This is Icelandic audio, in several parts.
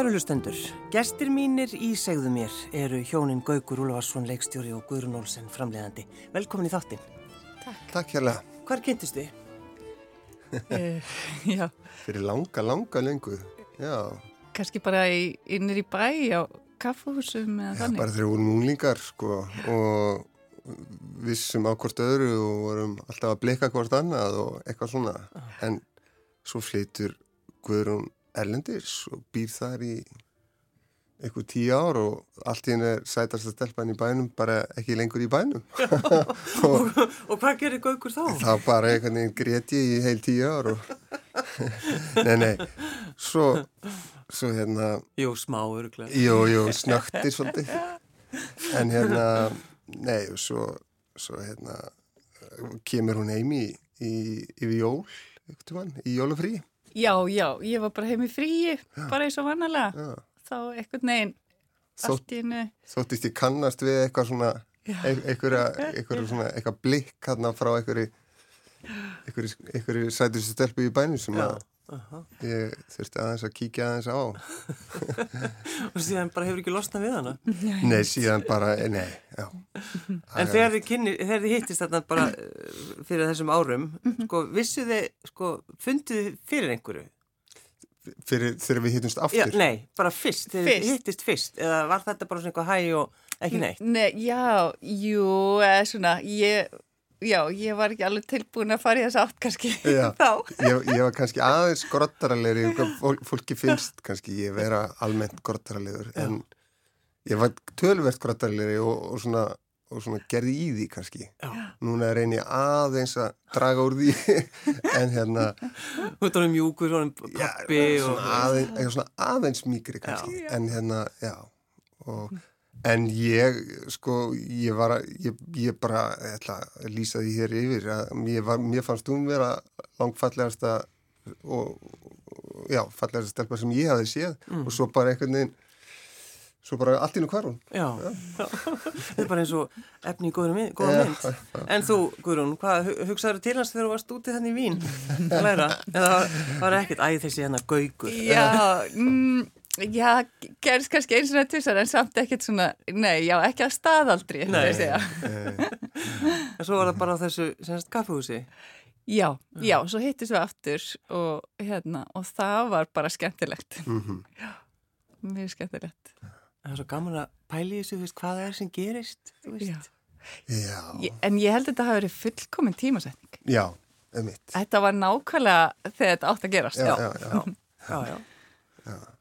Kærulustendur, gestir mínir í segðu mér eru hjónin Gaugur Úlfarsson, leikstjóri og Guðrun Olsen, framleiðandi. Velkomin í þáttinn. Takk. Takk hérlega. Hvar kynntist þið? uh, já. Fyrir langa, langa lengu, já. Kanski bara í, innir í bæ á kaffahúsum eða já, þannig? Já, bara þegar við vorum unglingar, sko, og vissum á hvort öðru og vorum alltaf að blika hvort annað og eitthvað svona. Ah. En svo flytur Guðrun Erlendis og býr þar í eitthvað tíu ár og allt í henni er sætast að stelpa henni í bænum bara ekki lengur í bænum. Og, og hvað gerir Gaugur þá? þá bara einhvern veginn greti í heil tíu ár og nei nei. Svo, svo hérna jú smá öruglega jú jú snöktir svolítið. En hérna nei og svo, svo hérna kemur hún heim í, í, í jól í jólufrí Já, já, ég var bara heim í fríi, já. bara eins og vannalega. Já. Þá eitthvað neginn allt í hennu. Þóttist ég kannast við eitthvað svona, eitthvað svona, eitthvað blikk hérna frá eitthvað sætustu stelpu í bænum sem að Uh -huh. ég þurfti aðeins að kíkja aðeins á. Og síðan bara hefur ekki losnað við hana? Nei, síðan bara, nei en þegar þið, kynni, þegar þið hittist þarna bara eh, fyrir þessum árum Mhm. sko, vissu þið, sko, fundið þið fyrir einhverju? Fyrir þegar við hittumst aftur? já, nei, bara fyrst, þegar þið hittist fyrst eða var þetta bara svona eitthvað hæg og ekki neitt? Nei, já, jú, eða svona ég Já, ég var ekki alveg tilbúin að fara í þess aft kannski Já, þá. Ég, ég var kannski aðeins grottaralegri, fólki finnst kannski ég vera almennt grottaralegur en ég var tölvert grottaralegri og, og, svona, og svona gerði í því kannski. Já. Núna reyni ég aðeins að draga úr því en hérna... Þú ert alveg mjúkur, svona pappi já, svona og... Aðeins, svona aðeins mýkri kannski, já. en hérna, já, og... En ég, sko, ég var að, ég, ég bara, ég ætla að lýsa því hér yfir að mér, var, mér fannst hún vera langfallegasta og, já, fallegasta stelpa sem ég hafi séð mm. og svo bara einhvern veginn, svo bara allt inn á hvarun. Já, já. þetta er bara eins og efni í góða mynd. Já, já. En þú, Guðrún, hvað hugsaður til hans þegar þú varst úti þannig í Vín að læra? Eða var ekkert æð þessi hennar gaugur? Já, mm, Já, gerðist kannski eins og nætt tvisar en samt ekkert svona, nei, já, ekki að staðaldri, er segja. En svo var það bara þessu, semst, kaffehúsi? Já, já, svo hittist við aftur og hérna, og það var bara skemmtilegt. Mm -hmm. Já, mjög skemmtilegt. Það er svo gaman að pæli þessu, þú veist, hvað það er sem gerist, þú veist. Já. Já. En ég held að þetta hafi verið fullkominn tímasetning. Já, um mitt. Þetta var nákvæmlega þegar þetta átt að gerast. Já, já, já. já, já.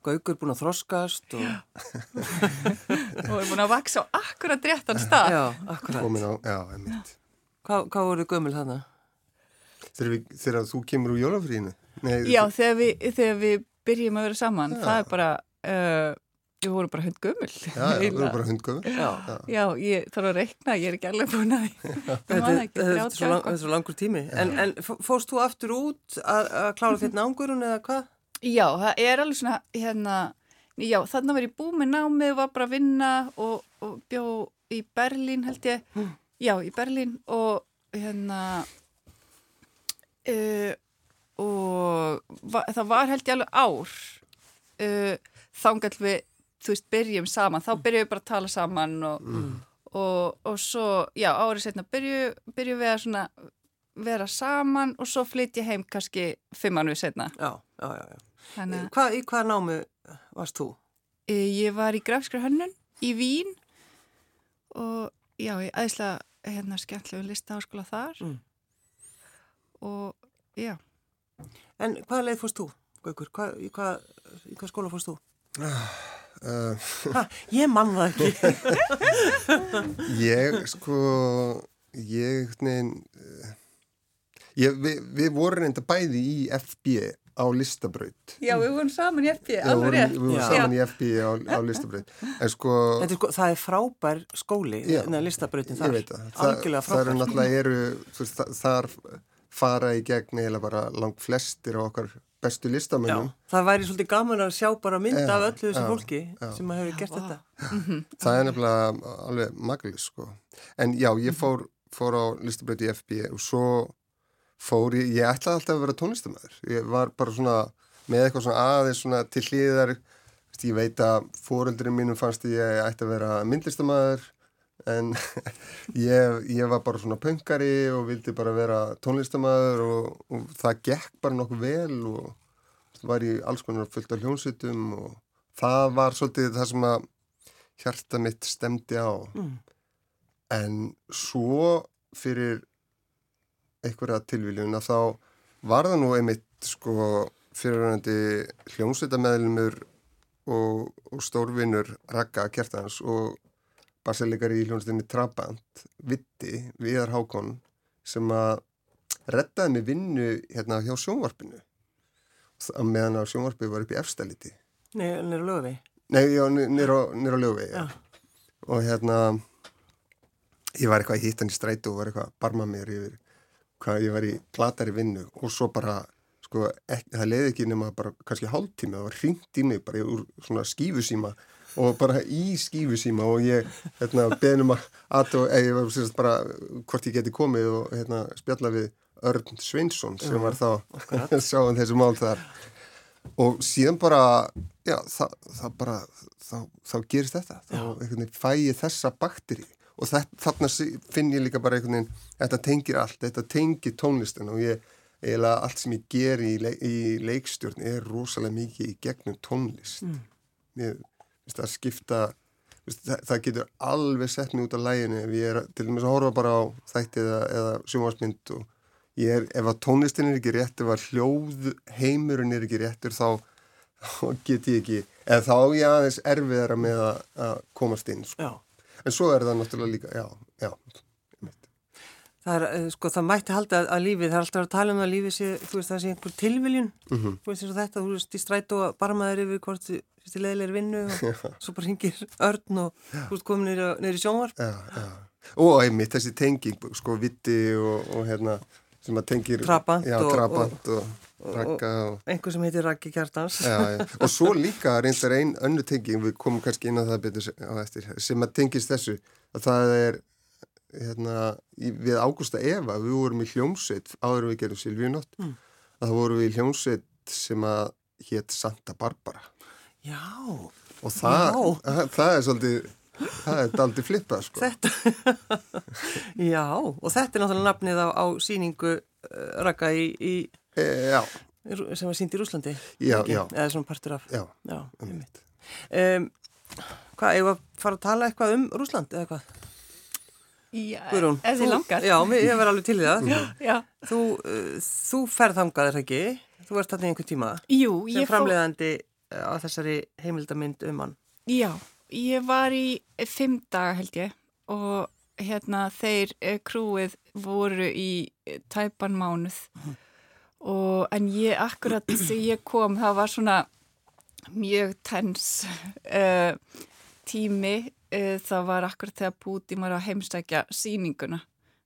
Gaugur búin að þroskast og og er búin að vaksa á akkurat réttan stað. Já, akkurat á, Já, einmitt. Hvað, hvað voru gömul þannig? Þegar, við, þegar þú kemur úr jólafrínu Já, þegar við, þegar við byrjum að vera saman já. það er bara uh, við vorum bara hundgömmul Já, við vorum bara hundgömmul Já, já. Ég þarf að reikna, ég er ekki alveg búin að Þetta er svo, lang, svo langur tími. En, en fórst þú aftur út að, að klára þetta nángurun eða hvað? Já, það er alveg svona hérna, já, þannig var ég búið með námið var bara að vinna og, og bjó í Berlín held ég mm. já, í Berlín og hérna uh, og va, það var held ég alveg ár uh, þángal við þú veist, byrjum saman, þá byrjum við bara að tala saman og, mm. og, og svo, já, árið setna byrjum byrju við að svona vera saman og svo flytt ég heim kannski fimm mannu setna Já, já, já, já. Þannig... Hva, í hvað námi varst þú? Ég var í grafskra hönnun í Vín og já, ég aðeinslega hérna skemmtlegu listaháskóla þar mm. og já. En hvaða leið fórst þú, Gaukur? Hva, í, hvað, í hvað skóla fórst þú? Uh, ha, ég mann það ekki. ég, sko, ég, nein, ég, við, við vorum reynda bæði í FB á listabraut. Já, við vorum saman í FB, alveg rétt. Við vorum saman í FB á, á listabraut. En sko... Er sko það er frábær skóli, neða listabrautin þar. Ég veit það. Algjörlega frábær. Það eru náttúrulega eru, þú veist, þar fara í gegn eða bara langt flestir á okkar bestu listamennum. Já, það væri svolítið gaman að sjá bara mynda ja, af öllu þessu ja, fólki ja. sem hefur gert þetta. Það er nefnilega alveg maglis, sko. En já, ég fór, fór á listabraut í FB og svo fór ég, ég ætlaði alltaf að vera tónlistamæður ég var bara svona með eitthvað svona aðeins svona til hlýðar ég veit að fóreldurinn mínum fannst ég ætti að vera myndlistamæður en ég, ég var bara svona pöngari og vildi bara vera tónlistamæður og, og það gekk bara nokkuð vel og var í alls konar fullt af hljónsutum og það var svolítið það sem að hjarta mitt stemdi á. Mm. en svo fyrir einhverja tilvíljun að þá var það nú einmitt sko fyrirvændi hljómsveitamæðlumur og, og stórvinnur Raka Kjartans og baselikar í hljómsveitinni Trabant Vitti, Viðar Hákon sem að reddaði mig vinnu hérna hjá sjónvarpinu að meðan að sjónvarpið var upp í efstæliti nýra lögvi. Nei, já, nýra lögvegi Já. og hérna ég var eitthvað hann í strætu og var eitthvað að barma mér yfir hvað ég var í glatari vinnu og svo bara sko, ekki, það leiði ekki nema bara kannski hálftími það var hringt í mig bara úr svona skífusíma og bara í skífusíma og ég hérna beðnum að eða ég var sérst bara hvort ég geti komið og hérna spjalla við Örn Sveinsson sem var þá sáum þessu mál þar. Og síðan bara já, það, það bara þá, þá gerist þetta, þá fæ ég þessa bakteri og þarna finn ég líka bara einhvern veginn þetta tengir allt, þetta tengir tónlistin og ég, eiginlega allt sem ég ger í, leik, í leikstjórn er rosalega mikið í gegnum tónlist Mm. mér finnst það skipta veist, það, það getur alveg sett mig út af læginu ef ég er til dæmis að horfa bara á þætti eða, eða sjónvarsmynd og ég er, ef að tónlistin er ekki rétt ef að hljóð heimurinn er ekki réttur þá, get ég ekki eða þá ég aðeins erfiðara með að, að komast inn sko. Já. En svo er það náttúrulega líka já, já, Það er, eh, sko, það mætti halda að, að lífið, það er alltaf að tala um að lífið sé, þú veist, það sé einhver tilviljun, Mhm. þú veist og þetta, þú veist, í strætó að barmaður yfir hvort þið leðilegir vinnu og svo bara hringir örn og þú veist, komin neyri sjónvarp. já, já. og einmitt þessi tenging sko vitti og, og hérna sem að tengir Trabant já, og- trabant og, og og Einhver sem heitir Raggi Kjartans. Já, já. og svo líka reyndar einn önnu tenging, við komum kannski inn á það betur á eftir, sem að tengist þessu að það er hérna, við Ágústa Eva við vorum í hljómsveit, áður við gerum Silvíunótt, Mm. að það vorum við í hljómsveit sem að hétt Santa Barbara Já, og það, það er svolítið það er aldrei flippað sko. þetta, já, og þetta er náttúrulega nafnið á, á síningu uh, Ragga í, í, e, já, sem var sínd í Rúslandi. já, ekki? já, Eða svona partur af. já, Já, einmitt. um, hvað, eigum við að fara að tala eitthvað um Rúsland eða hvað? Já, ef þið langar. Já, ég verð alveg til það. Já. Þú, uh, þú ferð þangað er það ekki? Þú ert þarna í einhver tíma Jú, sem framleiðandi uh, á þessari heimildamind um hann. já, ég var í fimm daga held ég og hérna þeir eh, krúið voru í eh, tæpan mánuð og en ég akkurat þegar ég kom það var svona mjög tens uh, tími uh, það var akkurat þegar Putin var að heimstækja síninguna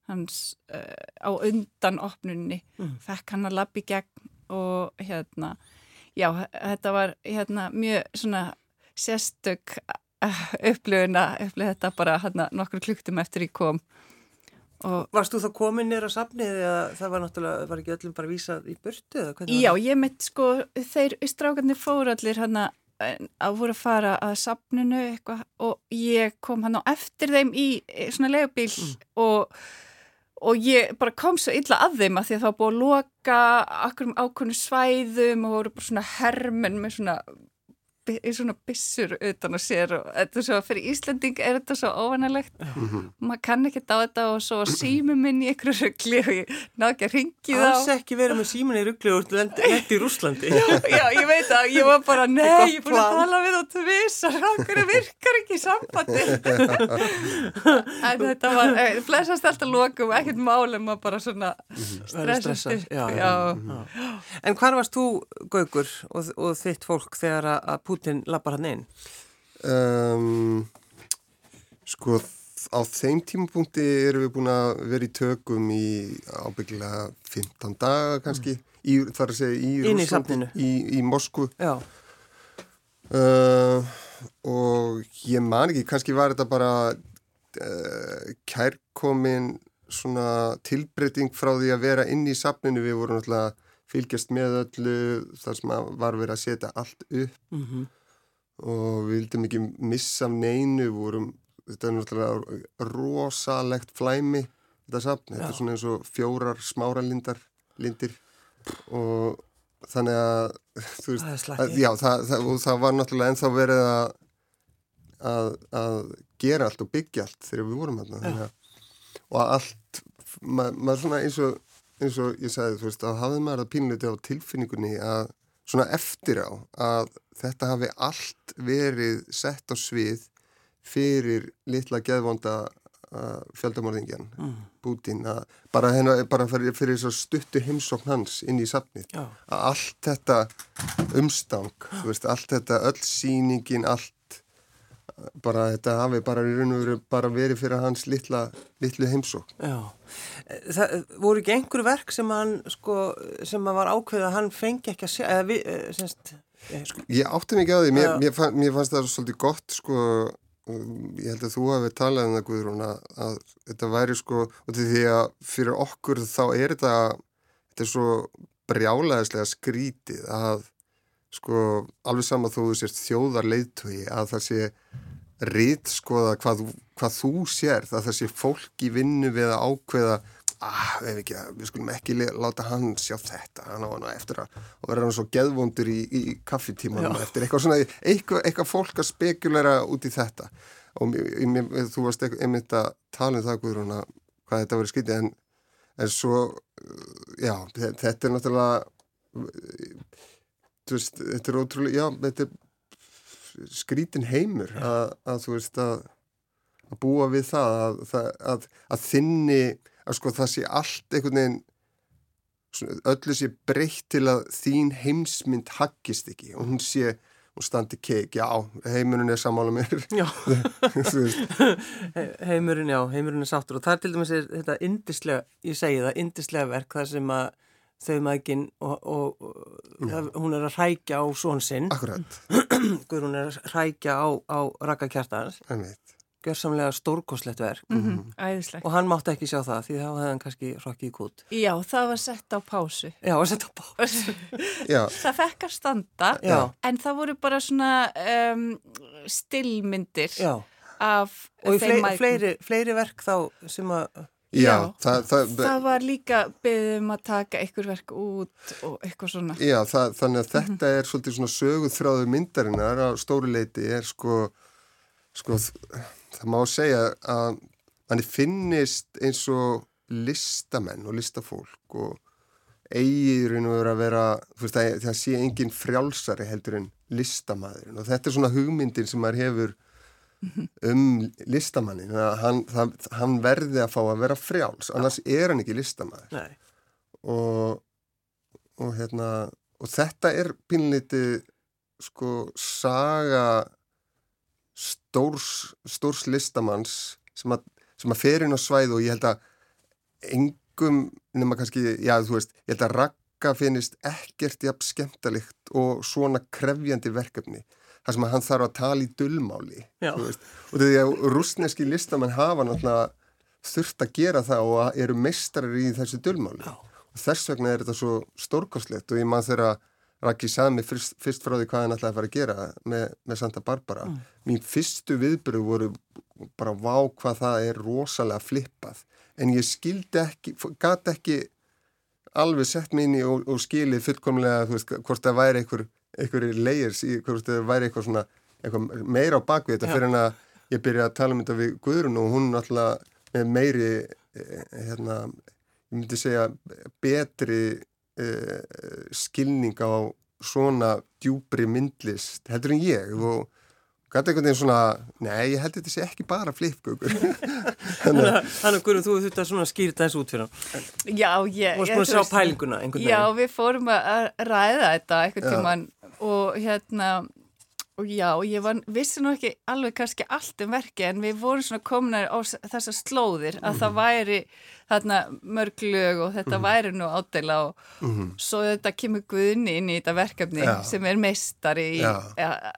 hans uh, á undan opnunni Mm. fekk hann að labbi gegn og hérna já, þetta var hérna mjög svona sérstök upplöfuna, upplöf þetta bara hérna nokkur kluktum eftir ég kom Varst þú þá komin nýra safnið eða það var náttúrulega, var ekki öllum bara vísað í burtu eða hvernig Já, ég mitt sko, þeir strákarnir fóru allir hann að voru að fara að safninu eitthvað og ég kom hann á eftir þeim í eh, svona legubíl og, og ég bara kom svo illa að þeim að því að það var búið að loka akkur um ákveðnu svæðum og voru bara svona hermenn með svona svona byssur utan að sér og þetta er svo fyrir Íslanding er þetta svo óvanalegt Mhm. maður kann ekki á þetta og svo sími minn í einhverju rugli og ég náðu ekki að ringi þá Alls ekki verið með síman í ruggli og lendi í Rúslandi. Já, ég veit að ég var bara, nei, ég er búin að tala við á tvisar, okkur virkar ekki sambandi. en þetta var, eh, flessast alltaf lokum, ekkert málum að bara svona Verður stressast upp. já, já. Já. Já. En hvar varst þú, Gaugur, og, og þitt fólk þegar að Putin lappar hann inn? Um, sko á þeim tímapunkti erum við búin að vera í tökum í ábyggilega 15 daga kannski í, þar að segja í Inn í í, Moskvu. Uh, og ég man ekki, kannski var þetta bara uh, kærkomin svona tilbreyting frá því að vera inn í safninu, við vorum náttúrulega fylgjast með öllu þar sem var verið að setja allt upp. Mm og við vildum ekki missa neinu, vorum, þetta er náttúrulega rosalegt flæmi þetta safn, þetta er svona eins og fjórar smáralindar lindir. Og þannig að þú veist, að, já, það, það, það var náttúrulega ennþá verið að, að, að gera allt og byggja allt þegar við vorum hérna og allt, ma, maður svona eins og, eins og ég sagði, þú veist, að hafði maður að pínleiti á tilfinningunni að svona eftir á að þetta hafi allt verið sett á svið fyrir litla geðvonda uh, fjöldamorðingjan mm. Bútin að bara, hennar, bara fyrir, fyrir stuttu heimsókn hans inn í safnið Já. að allt þetta umstang veist, allt þetta öll síningin allt bara þetta hafi bara, veru, bara verið fyrir hans litla, litlu heimsók Já, það voru ekki einhverju verk sem hann sko, sem hann var ákveð að hann fengi ekki að sjá eða við, eh, semst eh, sko. Ég átti mikið á því, mér, mér, fann, mér fannst það svolítið gott sko, ég held að þú hafi talað um það Guðrún að, að þetta væri sko, og því að fyrir okkur þá er þetta þetta er svo brjálæðislega skrítið að sko alveg sama þó þú sést þjóðar leiðtögi að það sé rít skoða hvað, hvað þú sér að það sé fólk í vinnu við að ákveða ah, ekki, við skulum ekki láta hann sjá þetta hann á hann eftir að vera hann svo geðvondur í, í kaffitímanum eftir eitthvað svona eitthvað, eitthvað fólk að spekulera út í þetta. Og mér, þú varst einmitt að tala um það Guðrún að hvað þetta verið skytið en, en svo já, þetta er náttúrulega veist, þetta er ótrúlega, já, þetta er skrítin heimur að, að þú veist að, að búa við það að, að, að þinni að sko það sé allt einhvern veginn öllu sé breytt til að þín heimsmynd haggist ekki og hún sé, hún standi keik já, heimurinn er samála mér. Já. Heimurinn, já, heimurinn er sáttur og það er til dæmis þetta indislega, ég segi það, indislega verk það sem að þau maðurinn og, og, og það, hún er að rækja á svonsinn hún er að rækja á, á rakkakjartans gjörsamlega stórkoslegt verk. Mm -hmm. og hann mátti ekki sjá það því þá hefði hann kannski rokkið kút. Já, það var sett á pásu. Já, það var sett á pásu. Það fekk að standa Já. en það voru bara svona um, stillmyndir Já. af og fleiri, fleiri, fleiri verk þá sem að Já, það, það, það var líka beðum að taka einhver verk út og eitthvað svona. Já, það, þannig að þetta er svolítið svona söguð þráðu myndarinnar á stóri leiti er sko, sko það má segja að hann finnist eins og listamenn og listafólk og eigir að vera, veist, það sé engin frjálsari heldur en listamæðurinn og þetta er svona hugmyndin sem maður hefur um listamannin hann, hann verði að fá að vera frjáls annars er hann ekki listamæður og, og hérna og þetta er pinliti sko saga stórs, stórs listamanns sem að, sem að fer inn á svæð og ég held að engum nema kannski, já þú veist ég held að rakka finnist ekkert jafn skemmtalikt og svona krefjandi verkefni þar sem hann þarf að tala í dullmáli og því að rúsneski listamann hafa náttúrulega þurft að gera það og eru mestrar í þessu dullmáli og þess vegna er þetta svo stórkoslegt og ég maður þeirra Raki sami fyrst, fyrst frá því hvað hann ætlaði að fara að gera með, með Santa Barbara. Mm. mín fyrstu viðbyrju voru bara vá hvað það er rosalega flippað. En ég skildi ekki gæti ekki alveg sett í og, og skilið fullkomlega veist, hvort það væri einhver einhverju layers í hvort það væri eitthvað svona eitthvað meira á bakvið þetta fyrir en að ég byrja að tala um þetta við Guðrun og hún náttúrulega með meiri eh, hérna, ég myndi segja betri eh, skilning á svona djúbri myndlist heldur en ég og gæti einhvern veginn svona, nei ég held þetta sé ekki bara flipkugur Þannig að Guðrun þú þurft að skýrta þessu út fyrir hann. Já, ég Þú varst búin að sjá pælinguna einhvern veginn. Já, við fórum að ræða þetta einhvern tíman og hérna og já, ég var, vissi nú ekki alveg kannski allt um verki en við vorum svona kominar á þessar slóðir að mm -hmm. það mhm. væri þarna mörglög og þetta mm -hmm. væri nú ádela og mm -hmm. svo þetta kemur Guðni inn í þetta verkefni já. sem er meistari í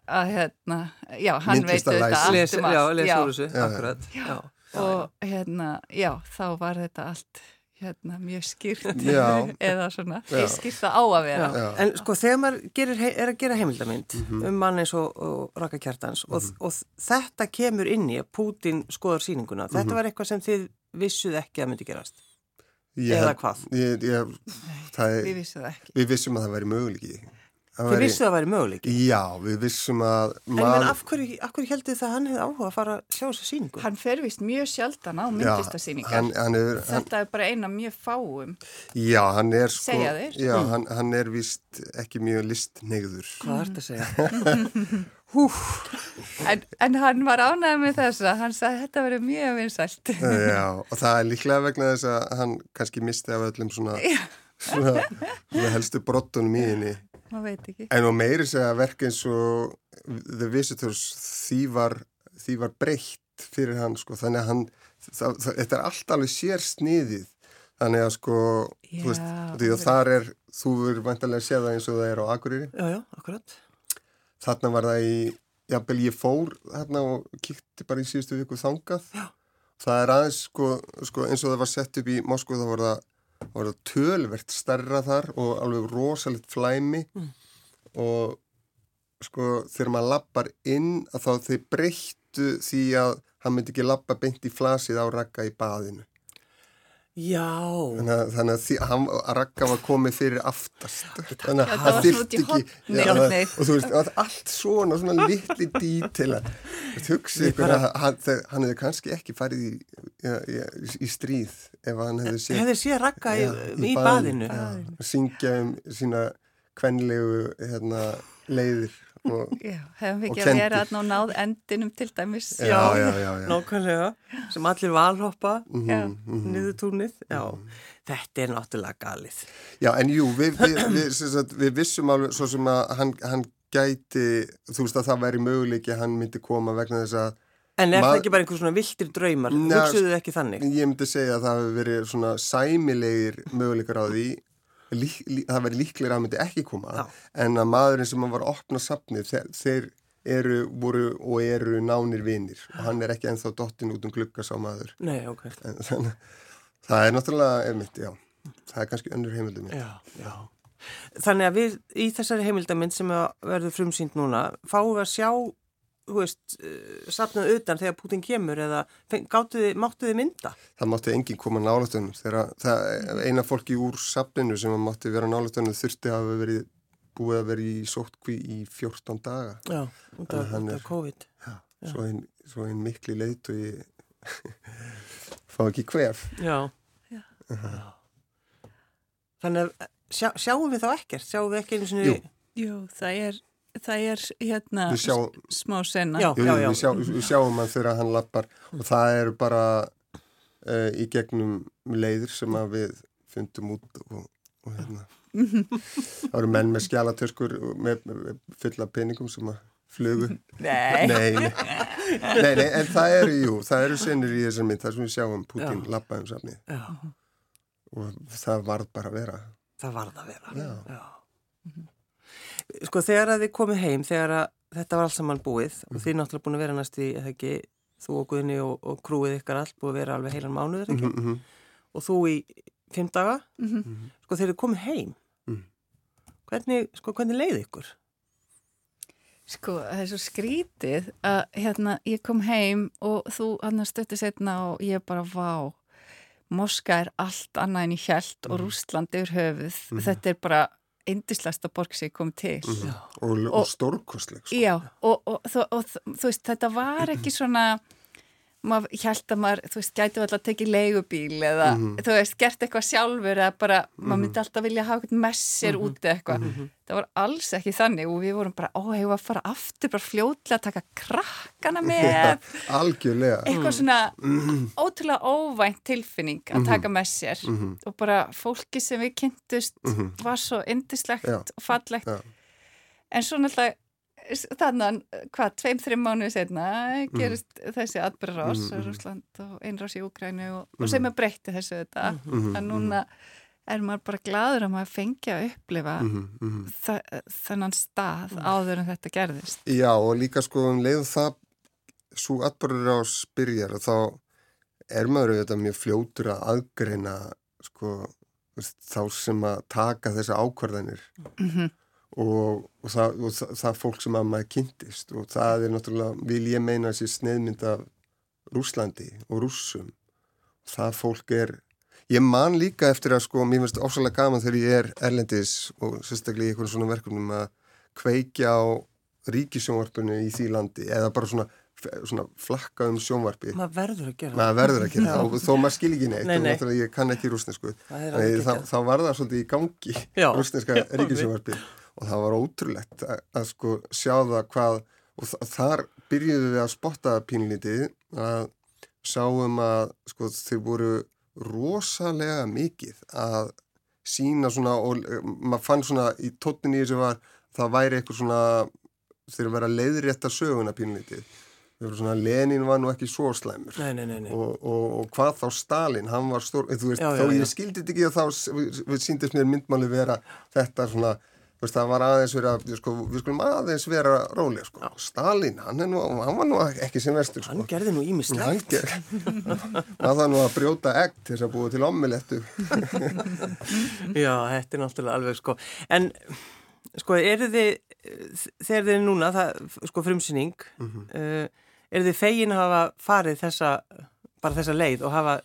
að hérna, já, hann Myndlista veit þetta allt um allt. Já, lesa úr þessu, akkurat. Já, og hérna, já, þá var þetta allt hérna, mjög skýrt eða svona, skýrt það á að vera Já. En sko þegar maður gerir, er að gera heimildamind mm -hmm. um mann eins og, og Raka Kjartans mm -hmm. og, mhm. og þetta kemur inn í að Pútin skoðar síninguna, þetta mm -hmm. var eitthvað sem þið vissuð ekki að myndi gerast ég, eða hvað? Ég, ég, er, við vissum það ekki Við vissum að það væri möguleikið Þið vissu að það væri möguleik? Já, við vissum að... En man... af hverju, hverju heldur það að hann hefði áhuga að fara að sjá þessu síningu? Hann fer vist mjög sjaldan á myndlistasíningar. Þetta er bara eina mjög fáum. Já, hann er sko... Segja þeir? Já, mm. hann, hann er vist ekki mjög listnegður. Hvað er þetta að segja? en, en hann var ánægð með þess að hann sagði að þetta verið mjög vinsælt. Já, og það er líklega vegna þess að hann kannski misti af öllum svona... Svona, svona helstu brottunum í henni maður veit ekki. En og meiri segja verk eins og The Visitors því var, því var breytt fyrir hann sko, þannig að hann, það, það, þetta er allt alveg sér sniðið, þannig að sko, já, þú veist, því að þar er, þú verður vantilega að sé það eins og það er á Akureyri. Já, já, akkurat. Þarna var það í, jábel ég fór þarna og kíkti bara í síðustu viku þangað. Já. Það er aðeins sko, sko eins og það var sett upp í Moskva þá var það það var tölvert starra þar og alveg rosalit flæmi mm. og sko þegar maður lappar inn að þá þeir breyttu því að hann myndi ekki lappa beint í flasið á rakka í baðinu Já. Þannig að, þannig að, því, hann, að Ragga var komið fyrir aftast. Þannig að það þurfti ekki, já, og þú veist, allt svona, svona litli dítila. Þú hugsi ykkur að hann, hann hefði kannski ekki farið í, í, í stríð ef hann hefði séð. Hefði séð Ragga í, í baðinu. Að syngja um sína kvenlegu hérna, leiðir Já, hefum við ekki að vera að ná náð endinum til dæmis Já, já, já, já. Nákvæmlega, sem allir valhoppa mm -hmm, mm -hmm. niður túnið Já, mm -hmm. þetta er náttúrulega galið Já, en jú, við, við, við, sagt, við vissum alveg svo sem að hann, hann gæti, þú veist að það væri möguleiki að hann myndi koma vegna þess að En er það ekki bara einhvers svona viltir draumar? Hugsuðu þið ekki þannig? Ég myndi segja að það hefur verið svona sæmilegir möguleikar á því lí, lí, það verið líklega að myndi ekki koma Já. en að maðurinn sem var að opna sapnið, þeir, þeir eru, voru og eru nánir vinnir og hann er ekki enþá dottin út um glukkas á maður. Nei, ok. En, þannig, Það er náttúrulega, ef mitt, já það er kannski önnur heimildamind Já, já. Þannig að við í þessari heimildamind sem verður frumsýnd núna fáum við að sjá þú veist, uh, sapnað utan þegar Putin kemur eða gáttuði, máttuði mynda? Það mátti enginn koma nálatunum þegar það, eina fólki úr sapninu sem mátti vera nálatunum þurfti að hafa verið búið að vera í sótkví í 14 daga. Já, út af, COVID. Já, já. Svo, ein, svo einn mikli leit og ég fá ekki hvef. Já, já. Þannig að sjá, sjáum við þá ekkert? Sjáum við ekki einu svona... Jú. Jú, það er það er hérna sjá, smá senna já, já, já. Við, sjá, við sjáum hann þegar hann lappar og það eru bara uh, í gegnum leiðir sem við fundum út og, og hérna. Það eru menn með skjálatöskur með, með fulla peningum sem að flugu. Nei. Nei, nei. nei, nei, en það eru, jú, það eru senur í þessar mynd, þar sem við sjáum Putin lappa um safni og það varð bara að vera. Það varð að vera. Já, já Sko þegar að þið komið heim, þegar að þetta var alls saman búið mm. og þið náttúrulega búin að vera næst í, eða ekki, þú og Guðni og, og krúið ykkar allt búið að vera alveg heilan mánuður, ekki? Mm -hmm. Og þú í fimm daga, mm -hmm. sko þegar þið komið heim, mm. hvernig, sko hvernig leiði ykkur? Sko það er svo skrítið að hérna ég kom heim og þú hann stötti setna og ég bara vá, Moska er allt annað en í hjælt og mhm. Rúsland yfir höfuð, mhm. þetta er bara indislasta borg sem kom til mm -hmm. og, og stórkostleg sko. já, og, og, og þú veist, þetta var ekki svona maður held að maður, þú veist, gæti alltaf að tekið leigubíl eða, mm -hmm. þú veist, gert eitthvað sjálfur eða bara, mm -hmm. maður myndi alltaf vilja hafa eitthvað messir mm -hmm. úti eitthvað mhm. það var alls ekki þannig og við vorum bara ó, hefur við að fara aftur, bara fljóðlega að taka krakkana með algjörlega eitthvað svona mhm. ótrúlega óvænt tilfinning að mhm. taka messir og bara fólki sem við kynntust var svo indislegt og fallegt Já. en svo náttúrulega þannig hvað, tveim, þrim mánuði setna gerist mm. þessi atbyrgarás mm. Rúsland og einrás í Úkrænu og, mm. og sem er breytti þessu þetta. Mm. en núna er maður bara gladur að maður fengi að upplifa þa þennan stað áður en þetta gerðist Já og líka sko um leið það svo atbyrgarás byrjar þá er maður auðvitað mjög fljótur að aðgreina sko, þá sem að taka þessa ákvarðanir -hmm. Og, og, það, og það, það fólk sem að maður kynntist og það er náttúrulega, vil ég meina þessi sneiðmynd af Rúslandi og rússum. Það fólk er ég man líka eftir að sko, mér finnst ofsalega gaman þegar ég er erlendis og sérstaklega í einhvern svona verkefnum að kveikja á ríkisjónvarpunni í því landi eða bara svona svona flakka um sjónvarpi maður verður að gera maður verður að gera það þó maður skil ekki neitt nei, nei. og ég kann ekki rúsnesku þá var það svolítið í gangi rúsneska ríkisjónvarpi og það var ótrúlegt að, að sko sjá það hvað og þar byrjuðu við að spotta pínlítið að sáum að sko þau voru rosalega mikið að sína svona og maður fann svona í tóttinni sem var það væri eitthvað svona þeir vera leiðrétta söguna pínlítið Svona, Lenin var nú ekki svo slæmur. Nei, nei, nei, og, og, og hvað þá Stalin? Hann var stór, þú veist, já, þá já, ég skildi þetta ekki og þá síndist mér myndmáli vera þetta svona, veist, það var aðeins vera, sko, við skulum aðeins vera rólega, sko, Stalin, hann nú hann var nú ekki sem vestur, sko. Hann gerði nú ímislegt hann það nú að brjóta egg til þess að búa til ommilettu Já, þetta er náttúrulega alveg, sko. En, sko, eru þið þegar þið er núna, það, sko, frumsynning mm -hmm. uh, er þið fegin að hafa farið þessa, bara þessa leið og hafa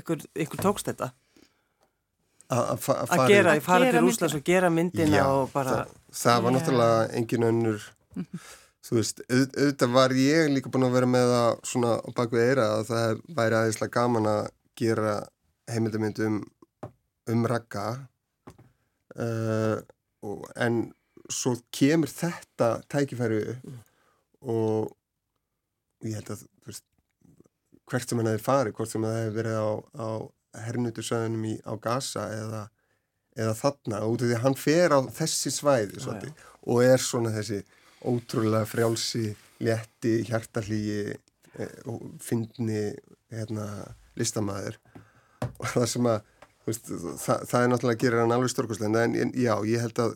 ykkur, ykkur tókst þetta? Að gera, að fara til Úslands og gera myndina Já, og bara... Það, það var náttúrulega engin önnur, þú veist, auðvitað var ég líka búin að vera með það svona á bakvið eira að það væri aðeinslega gaman að gera heimildamind um, um ragga uh, en svo kemur þetta tækifæri og ég held að veist, hvert sem hann hefði farið, hvort sem það hefði verið á, á hernutursöðunum á Gaza eða, eða þarna út af því að hann fer á þessi svæði já, já. og er svona þessi ótrúlega frjálsi, létti, hjartalígi e, og fyndni hérna, listamæður og það sem að veist, það, það er náttúrulega að gera hann alveg stórkoslega en, en já, ég held að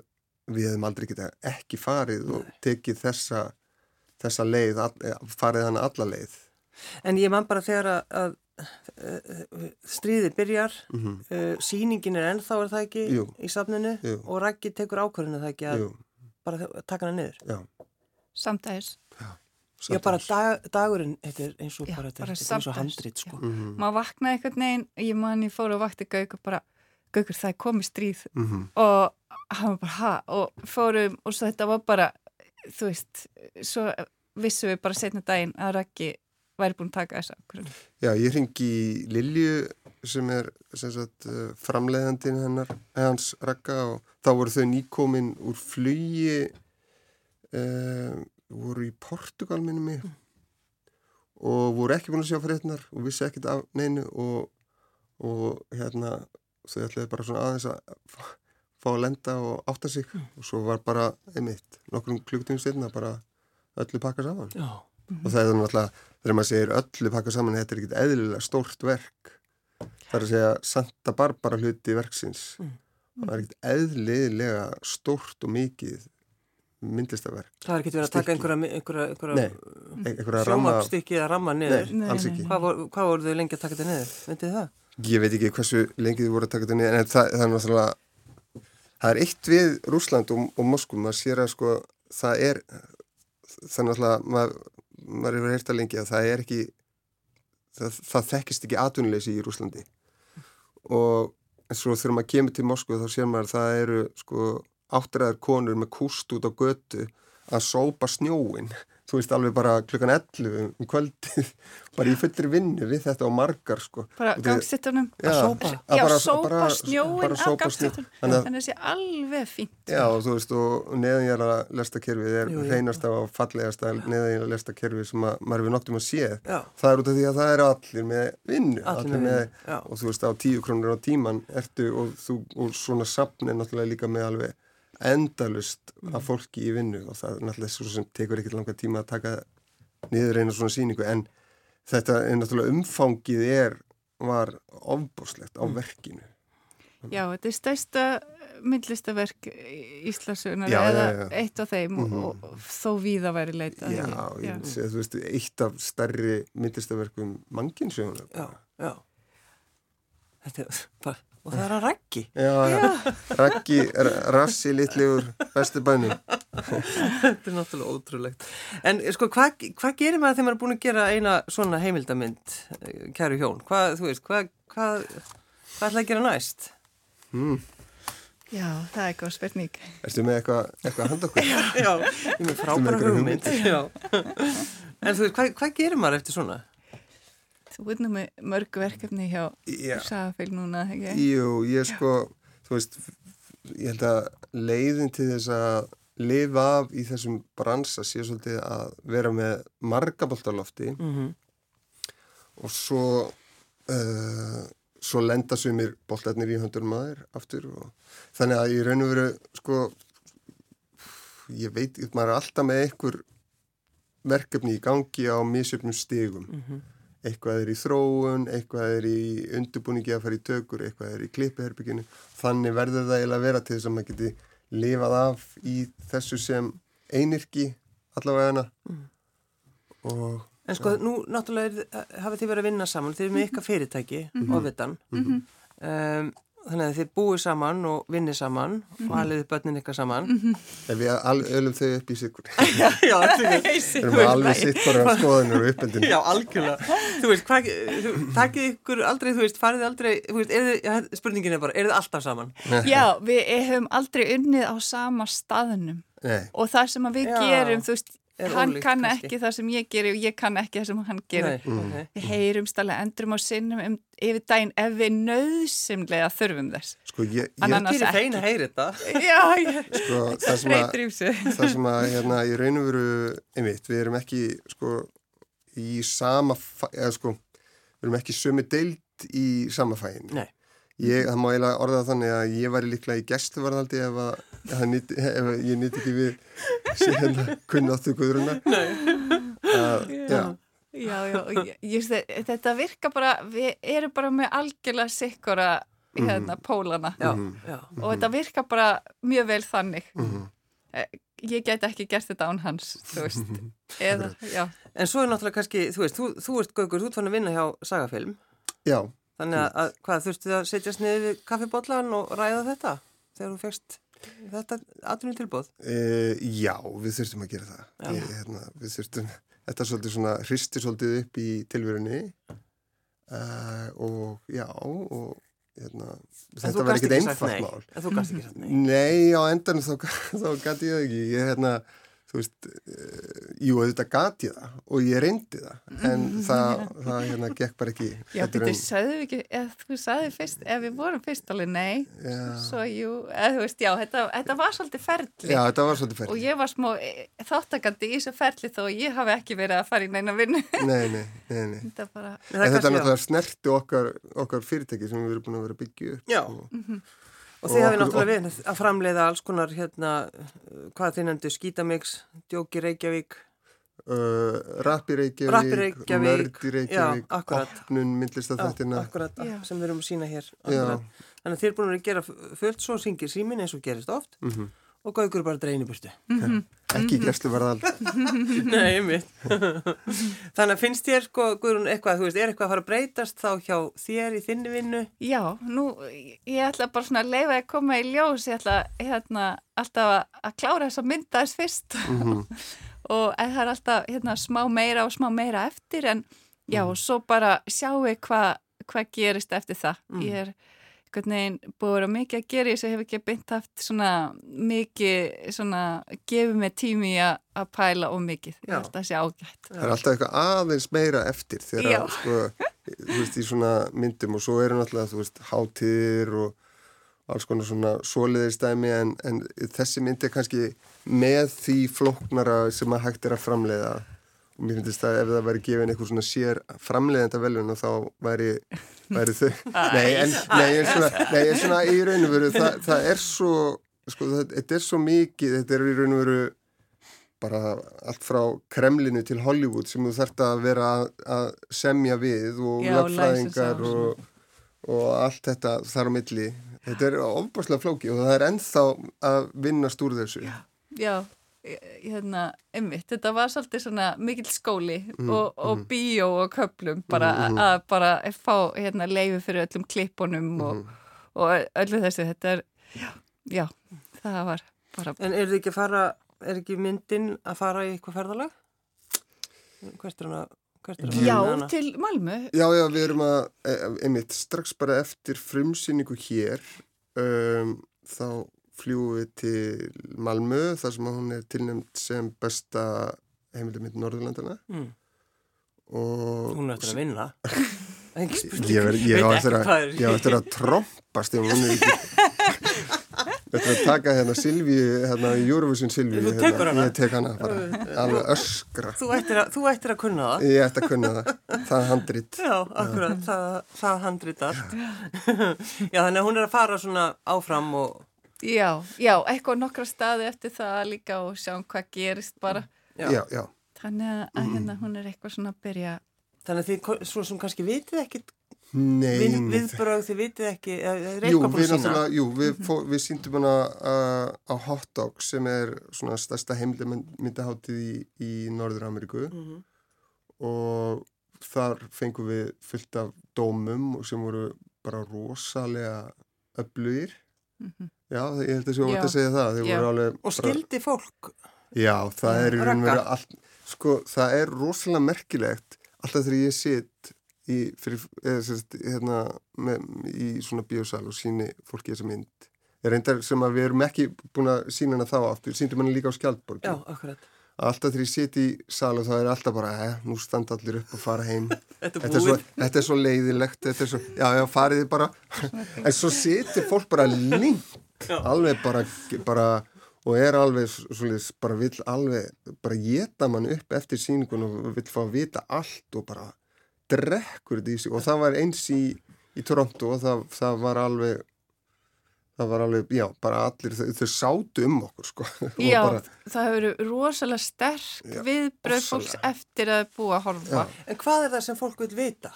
við hefum aldrei getað ekki farið og tekið þessa þessa leið, eh, farið hann alla leið. En ég man bara þegar að, að eh, stríði byrjar, mm -hmm. uh, síningin er ennþá er það ekki Jú. í safninu Jú. og Rækki tekur ákvörðinu það ekki að Jú. bara taka hana niður. Já. Samtæðis. Já. Já, bara dag, dagurinn, þetta er eins og Já, bara, bara þetta er eins og handrit, sko. Mm -hmm. Má vakna eitthvað neginn, ég man ég fór og vakti Gaugur bara, Gaugur það er komið stríð mm -hmm. og hann var bara, ha, og fórum og svo þetta var bara þú veist, svo vissum við bara setna daginn að Raggi væri búin að taka þessa ákvörðun. Já, ég ringi Lilju sem er sem sagt, eh, framleiðandin hennar, hans Ragga og þá voru þau nýkomin úr flugi uh, voru í Portugal minnum mig mm. og voru ekki búin að sjá frétnar og vissi ekkit af neinu og, og hérna þau ætlaði bara svona aðeins að fá að lenda og átta sig mm. og svo var bara einmitt nokkrum klukkutum setna bara öllu pakka saman Já. Og það er náttúrulega þegar maður segir öllu pakka saman þetta er ekkit eðlilega stórt verk. Það er að segja Santa Barbara hluti verksins. Mm. það er ekkit eðlilega stórt og mikið myndlistaverk Það er ekkit verið að taka einhverja, einhverja, einhverja sjómapstykki eða ramma niður. Nei, alls ekki. Hvað voru, hvað voru þau lengi að taka þetta niður? Veitir það? Ég veit ekki hversu lengi þau voru að taka þetta niður en það, það er náttúrulega það er eitt við Rúsland og, og Moskú, maður sér að sko það er þannig að maður, maður verið hérta lengi að það er ekki það, það þekkist ekki atvinnuleysi í Rúslandi og eins og þegar maður kemur til Moskú þá sér maður að það eru sko áttræðar konur með kúst út á götu að sópa snjóin þú veist alveg bara klukkan 11 um kvöldið, bara í fullri vinnu við þetta og margar sko. Bara gangsittunum að sópa. Já, bara, sópa snjóin að gangsittunum þannig að það sé alveg fínt. Já, og þú veist, og neðanjara lestakerfið er hreinasta og fallegasta neðanjara lestakerfið sem að, maður við noktum að sé. Já. það er út af því að það eru allir með vinnu allir, allir með, og þú veist, á tíu krónur á tíman ertu og, þú, og svona sapn er náttúrulega líka með alveg endalust af mm. fólki í vinnu og það er náttúrulega svo sem tekur ekkert langa tíma að taka niður einu svona síningu en þetta er náttúrulega umfangið er, var ofbúslegt á mm. verkinu. Já, þetta er stærsta myndlistaverk Íslasögnar eða já, já. eitt af þeim mm -hmm. og, þó við að veri leita. Já, já. Ég, þú veist, eitt af stærri myndlistaverkum manginsögnar. Já, já. Þetta er bara og það er að raggi Já, já. raggi, rassi litlegur bestu bænum Þetta er náttúrulega ótrúlegt En sko, hvað hva gerir maður þegar maður er búin að gera eina svona heimildamind eh, kæru hjón? Hvað, þú veist, hvað hvað hva ætla að gera næst? Hmm Já, það er góð spurning. Erstu með eitthvað eitthva að handa okkur? Já, ég er með frábæra hugmynd. en þú veist, hvað, hvað gerir maður eftir svona? Þú veit nú með mörg verkefni hjá Safil núna, ekki? Jú, ég sko, þú veist, ég held að leiðin til þess að lifa af í þessum bransa sé svolítið að vera með margaboltalofti mm -hmm. og svo... Uh, svo lenda sumir boltarnir í höndur maður aftur og þannig að ég raun og veru sko ég veit, maður er alltaf með einhver verkefni í gangi á misjöfnum stigum mm -hmm. Eitthvað er í þróun, eitthvað er í undurbúningi að fara í tökur, eitthvað er í klippiherbygginu, þannig verður það eiginlega að vera til þess að maður geti lifað af í þessu sem einirki allavega hana mm. og En sko, nú náttúrulega hafið þið verið að vinna saman, þið erum með ykkar fyrirtæki mm -hmm. ofiðan, mm -hmm. um, þannig að þið búið saman og vinnið saman mm -hmm. og mhm. aliðið börnin ykkar saman. Mhm. En við öllum þau upp í sikur. Já, við erum alveg sitt bara á skoðinu og uppöndinu. Já, algjörlega. Þú veist, hvað, takkið ykkur aldrei, þú veist, farið aldrei, þú veist, er þið, ja, spurningin er bara, er þið alltaf saman? Já, við hefum aldrei unnið á sama staðunum. Nei. Og það sem við Já. gerum, þú veist, hann ólíkt, kann kannski. ekki það sem ég gerir og ég kann ekki það sem hann gerir. Nei, okay. við heyrumst alveg endrum á sinnum um, yfir daginn ef við nöðsumlega þurfum þess. Sko ég, ég gerir feina að heyra þetta. Já, ég, sko, það sem að, það sem að hérna, í raun og veru einmitt, við erum ekki sko í sama eða sko, við erum ekki sömu deild í sama fæin Nei. Ég, það má eiginlega orða þannig að ég væri líklega í gæstuvarðaldi ef, ef, ef ég nýtt ekki við hérna kunnáttu guðruna. Uh, já. Já, já, ég, þetta virka bara, við erum bara með algjörlega sikkura hérna, mm. pólana já, mm. já. og þetta virka bara mjög vel þannig. Mm. Ég get ekki gert þetta án hans, þú veist. Eða, en svo er náttúrulega kannski, þú veist, þú, þú ert Gaugur, þú ert fann að vinna hjá Sagafilm. Já. Þannig að, að hvað þurftu þið að setjast niður við kaffibotlan og ræða þetta þegar þú fegst þetta aðrunum tilbúð? E, já, við þurftum að gera það. Ég, hérna, við þurftum, þetta svolítið svona, hristir svolítið upp í tilverunni uh, og já, og hérna, þetta verði ekkit einfalt mál. En þú gæst ekki sagt nei? Nei, á endan þá, þá gæti ég ekki. Ég, hérna, þú veist, uh, jú, þetta gati það og ég reyndi það en mm. það, það hérna gekk bara ekki Já, þetta en... sagðu ekki, eða þú sagði fyrst, ef við vorum fyrst alveg nei já. svo jú, eða þú veist, já þetta, þetta var svolítið ferli Já, þetta var svolítið ferli og ég var smá e, þáttakandi í þessu ferli þó ég hafi ekki verið að fara í neina vinnu Nei, nei, nei, nei. Þetta, bara... þetta er náttúrulega snerti okkar, okkar fyrirtæki sem við erum búin að vera byggju upp Já og... mm -hmm. Og þið hafið náttúrulega verið að framleiða alls konar hérna, hvað þið nefndu, skítamix, djóki Reykjavík? Uh, Rappi Reykjavík, Reykjavík, Mördi Reykjavík, Opnun, myndlistafættina. Akkurat, já. sem við erum að sína hér. Þannig að þið er búin að gera fullt svo syngir símin eins og gerist oft. Mm -hmm og gaugur bara dreyin í burtu mm -hmm. ekki gæslu verðal Nei, mitt Þannig að finnst þér sko, Guðrún, eitthvað þú veist, er eitthvað að fara að breytast þá hjá þér í þinni vinnu? Já, nú, ég ætla bara svona að leifa að koma í ljós, ég ætla hérna, alltaf að, að klára þess að mynda þess fyrst mm -hmm. og það er alltaf hérna, smá meira og smá meira eftir en já, og svo bara sjáu hvað hva gerist eftir það mm. ég er hvernig búið að vera mikið að gera þess að hef ekki beint haft svona mikið svona gefið mig tími að pæla og mikið, ég held að það sé ágætt. Það er alltaf eitthvað aðeins meira eftir þegar sko, þú veist í svona myndum og svo eru náttúrulega þú veist hátíðir og alls konar svona soliðistæmi en, en þessi mynd er kannski með því flóknara sem að hægt er að framleiða. Og mér finnst að ef það væri gefin eitthvað svona sér framleiðenda velun og þá væri, væri þau nei en, nei, en svona, nei, en svona í raun og veru það, það er svo sko, þetta er svo mikið, þetta er í raun og veru bara allt frá Kremlinu til Hollywood sem þú þarft að vera að, semja við og lögfræðingar og, og allt þetta þar á milli. Þetta er ofbáslega flóki og það er ennþá að vinnast úr þessu. Já, já hérna, einmitt, þetta var svolítið svona mikill skóli mm, og, og mm. bíó og köplum bara mm, mm. að bara fá hérna leiði fyrir öllum klippunum og, og öllu þessu, þetta er já, já, það var bara En er þið ekki að fara, er ekki myndin að fara í eitthvað ferðalag? Hvert er hana? Já, til Malmö Já, já, við erum að, e, einmitt, strax bara eftir frumsýningu hér um, þá fljúum við til Malmö þar sem hún er tilnæmt sem besta heimildið mitt Norðurlandana mm. og Hún er eftir að vinna Ég veit eftir að trompast ef hún er ekki Þetta er að taka hérna Silvíu, hérna Eurovision Silvíu. Þú tekur hérna, hana? Ég tek hana bara, alveg öskra. Þú ættir, að, þú ættir að kunna það? Ég ætti að kunna það, það er handrit. Já, akkurat, það, það handrit allt. Já, þannig að hún er að fara svona áfram og... Já, já, eitthvað nokkra staði eftir það líka og sjá hvað gerist bara. Já, já. já. Þannig að hérna hún er eitthvað svona að byrja... Þannig að þið, svo sem kannski vitið ekkit Nei. Við, viðbröð þið vitið ekki, er eitthvað búin að sína? Jú, við, fó, við síndum hana uh, á Hot Dog sem er svona stærsta heimlemyndaháttið í, í Norður Ameríku mm -hmm. og þar fengum við fyllt af dómum sem voru bara rosalega öflugir. Mm -hmm. Já, ég held að ég voru að segja það. Alveg, og skildi fólk? Já, það er, all, sko, það er rosalega merkilegt alltaf þegar ég sitt í, fyrir, eða, sérst, hérna, með, í svona biosal og síni fólki þessa mynd er reyndar sem að við erum ekki búin að sína hana þá aftur, síndum hana líka á Skjaldborg Já, akkurat Alltaf þegar ég siti í sal og þá er alltaf bara eh, nú standa allir upp og fara heim. Þetta, þetta, er svo, þetta er svo leiðilegt þetta er svo, Já, já, fariði bara. En svo sitir fólk bara lengt alveg bara, bara og er alveg svolítið, bara vill alveg bara geta mann upp eftir síningun og vill fá að vita allt og bara drekkur þetta í sig. Og það var eins í, í Toronto og það, það var alveg það var alveg, já, bara allir þau, þau sátu um okkur, sko Já, bara, það hefur verið rosalega sterk viðbröð fólks eftir að búa að horfa. Já. En hvað er það sem fólk vil vita?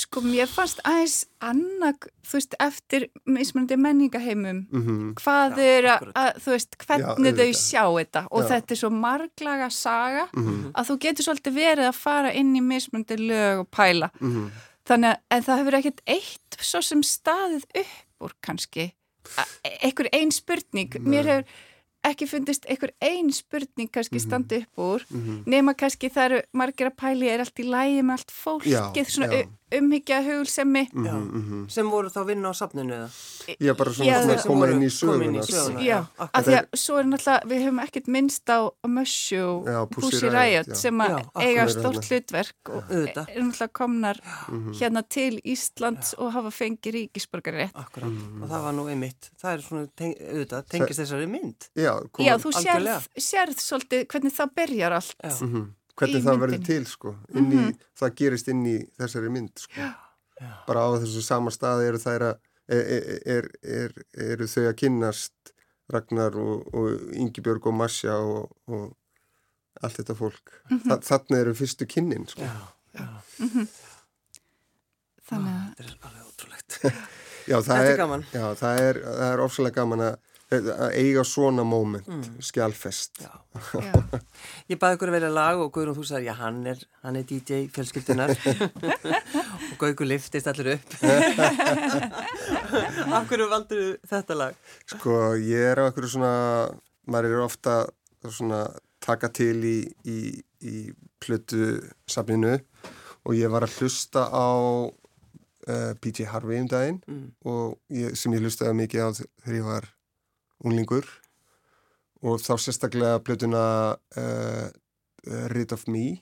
Sko, mér fannst aðeins annag, þú veist, eftir mismunandi menningaheimum, mm -hmm. hvað já, er að, að, þú veist, hvernig já, þau sjá þetta og já. þetta er svo marglaga saga mm -hmm. að þú getur svolítið verið að fara inn í mismunandi lög og pæla. Mm -hmm. Þannig að, en það hefur ekkert eitt svo sem staðið upp úr kannski, einhver einn spurning, Nei. mér hefur ekki fundist einhver einn spurning kannski mhm. standi upp úr, nema kannski það eru margir að pæli er allt í lægi með allt fólkið, svona umhyggja hugulsemi mm -hmm. sem voru þá vinna á safninu eða? Já, bara svona já, að koma inn í söguna. Já, já. af því að svo er náttúrulega við höfum ekkert minnst á Mössju og Pussy Riot sem að eiga stort hlutverk og er náttúrulega komnar mhm. hérna til Íslands og hafa fengið ríkisborgari rétt Akkurát, og það var nú einmitt það er svona, teng, auðvitað, tengist þessari mynd. Já, já þú sérð, sérð svolítið hvernig það byrjar allt. Já. Mhm hvernig það verður til sko í, mm -hmm. það gerist inn í þessari mynd sko já, já. bara á þessu sama stað eru þær að er, er, er, eru þau að kynnast Ragnar og, og Ingi-Björg og Masja og, og allt þetta fólk mm -hmm. Þa, þannig eru fyrstu kynnin sko já, mm -hmm. þannig að þetta er alveg ótrúlegt já það er já það er, það er ofsalega gaman að að eiga svona móment mm. skjálfest já. Já. Ég baði ykkur að vera lag og Guðrún þú sagði já hann er, hann er DJ fjölskyldunar og Guðgur liftist allir upp Af hverju valdur þetta lag? Sko ég er á okkur svona maður er ofta svona taka til í, í, í plötu safninu og ég var að hlusta á uh, eh, PJ Harvey um daginn mm. og ég, sem ég hlustaði mikið á þegar ég var unglingur og þá sérstaklega blötuna uh, Rid of Me.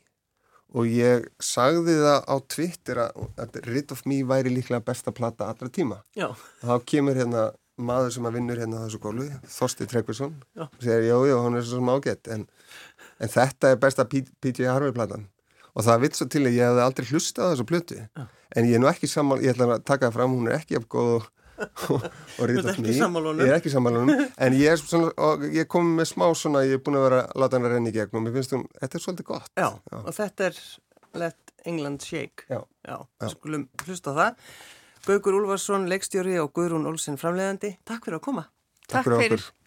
Og ég sagði það á Twitter að, Rid of Me væri líklega besta platta allra tíma. Já. þá kemur hérna maður sem að vinnur hérna þessu gólu Þorsti Trekvarsson og segir já já hann er svo sem ágætt en, en þetta er besta PJ Harvey platan. Og það vitt svo til að ég hef aldrei hlustað þessu plötu. Já. en ég er nú ekki saman, ég ætla að taka það fram hún er ekki af góð og og rítast mér ég er ekki sammálunum en ég er svona, ég kom með smá svona ég er búin að vera að láta hann að renni í gegn og mér finnst þú, þetta er svolítið gott. Já, já. og þetta er Let England Shake. Já, já. skulum hlusta það. Gaugur Úlfarsson, leikstjóri og Guðrún Olsen framleiðandi, takk fyrir að koma. Takk, takk fyrir okkur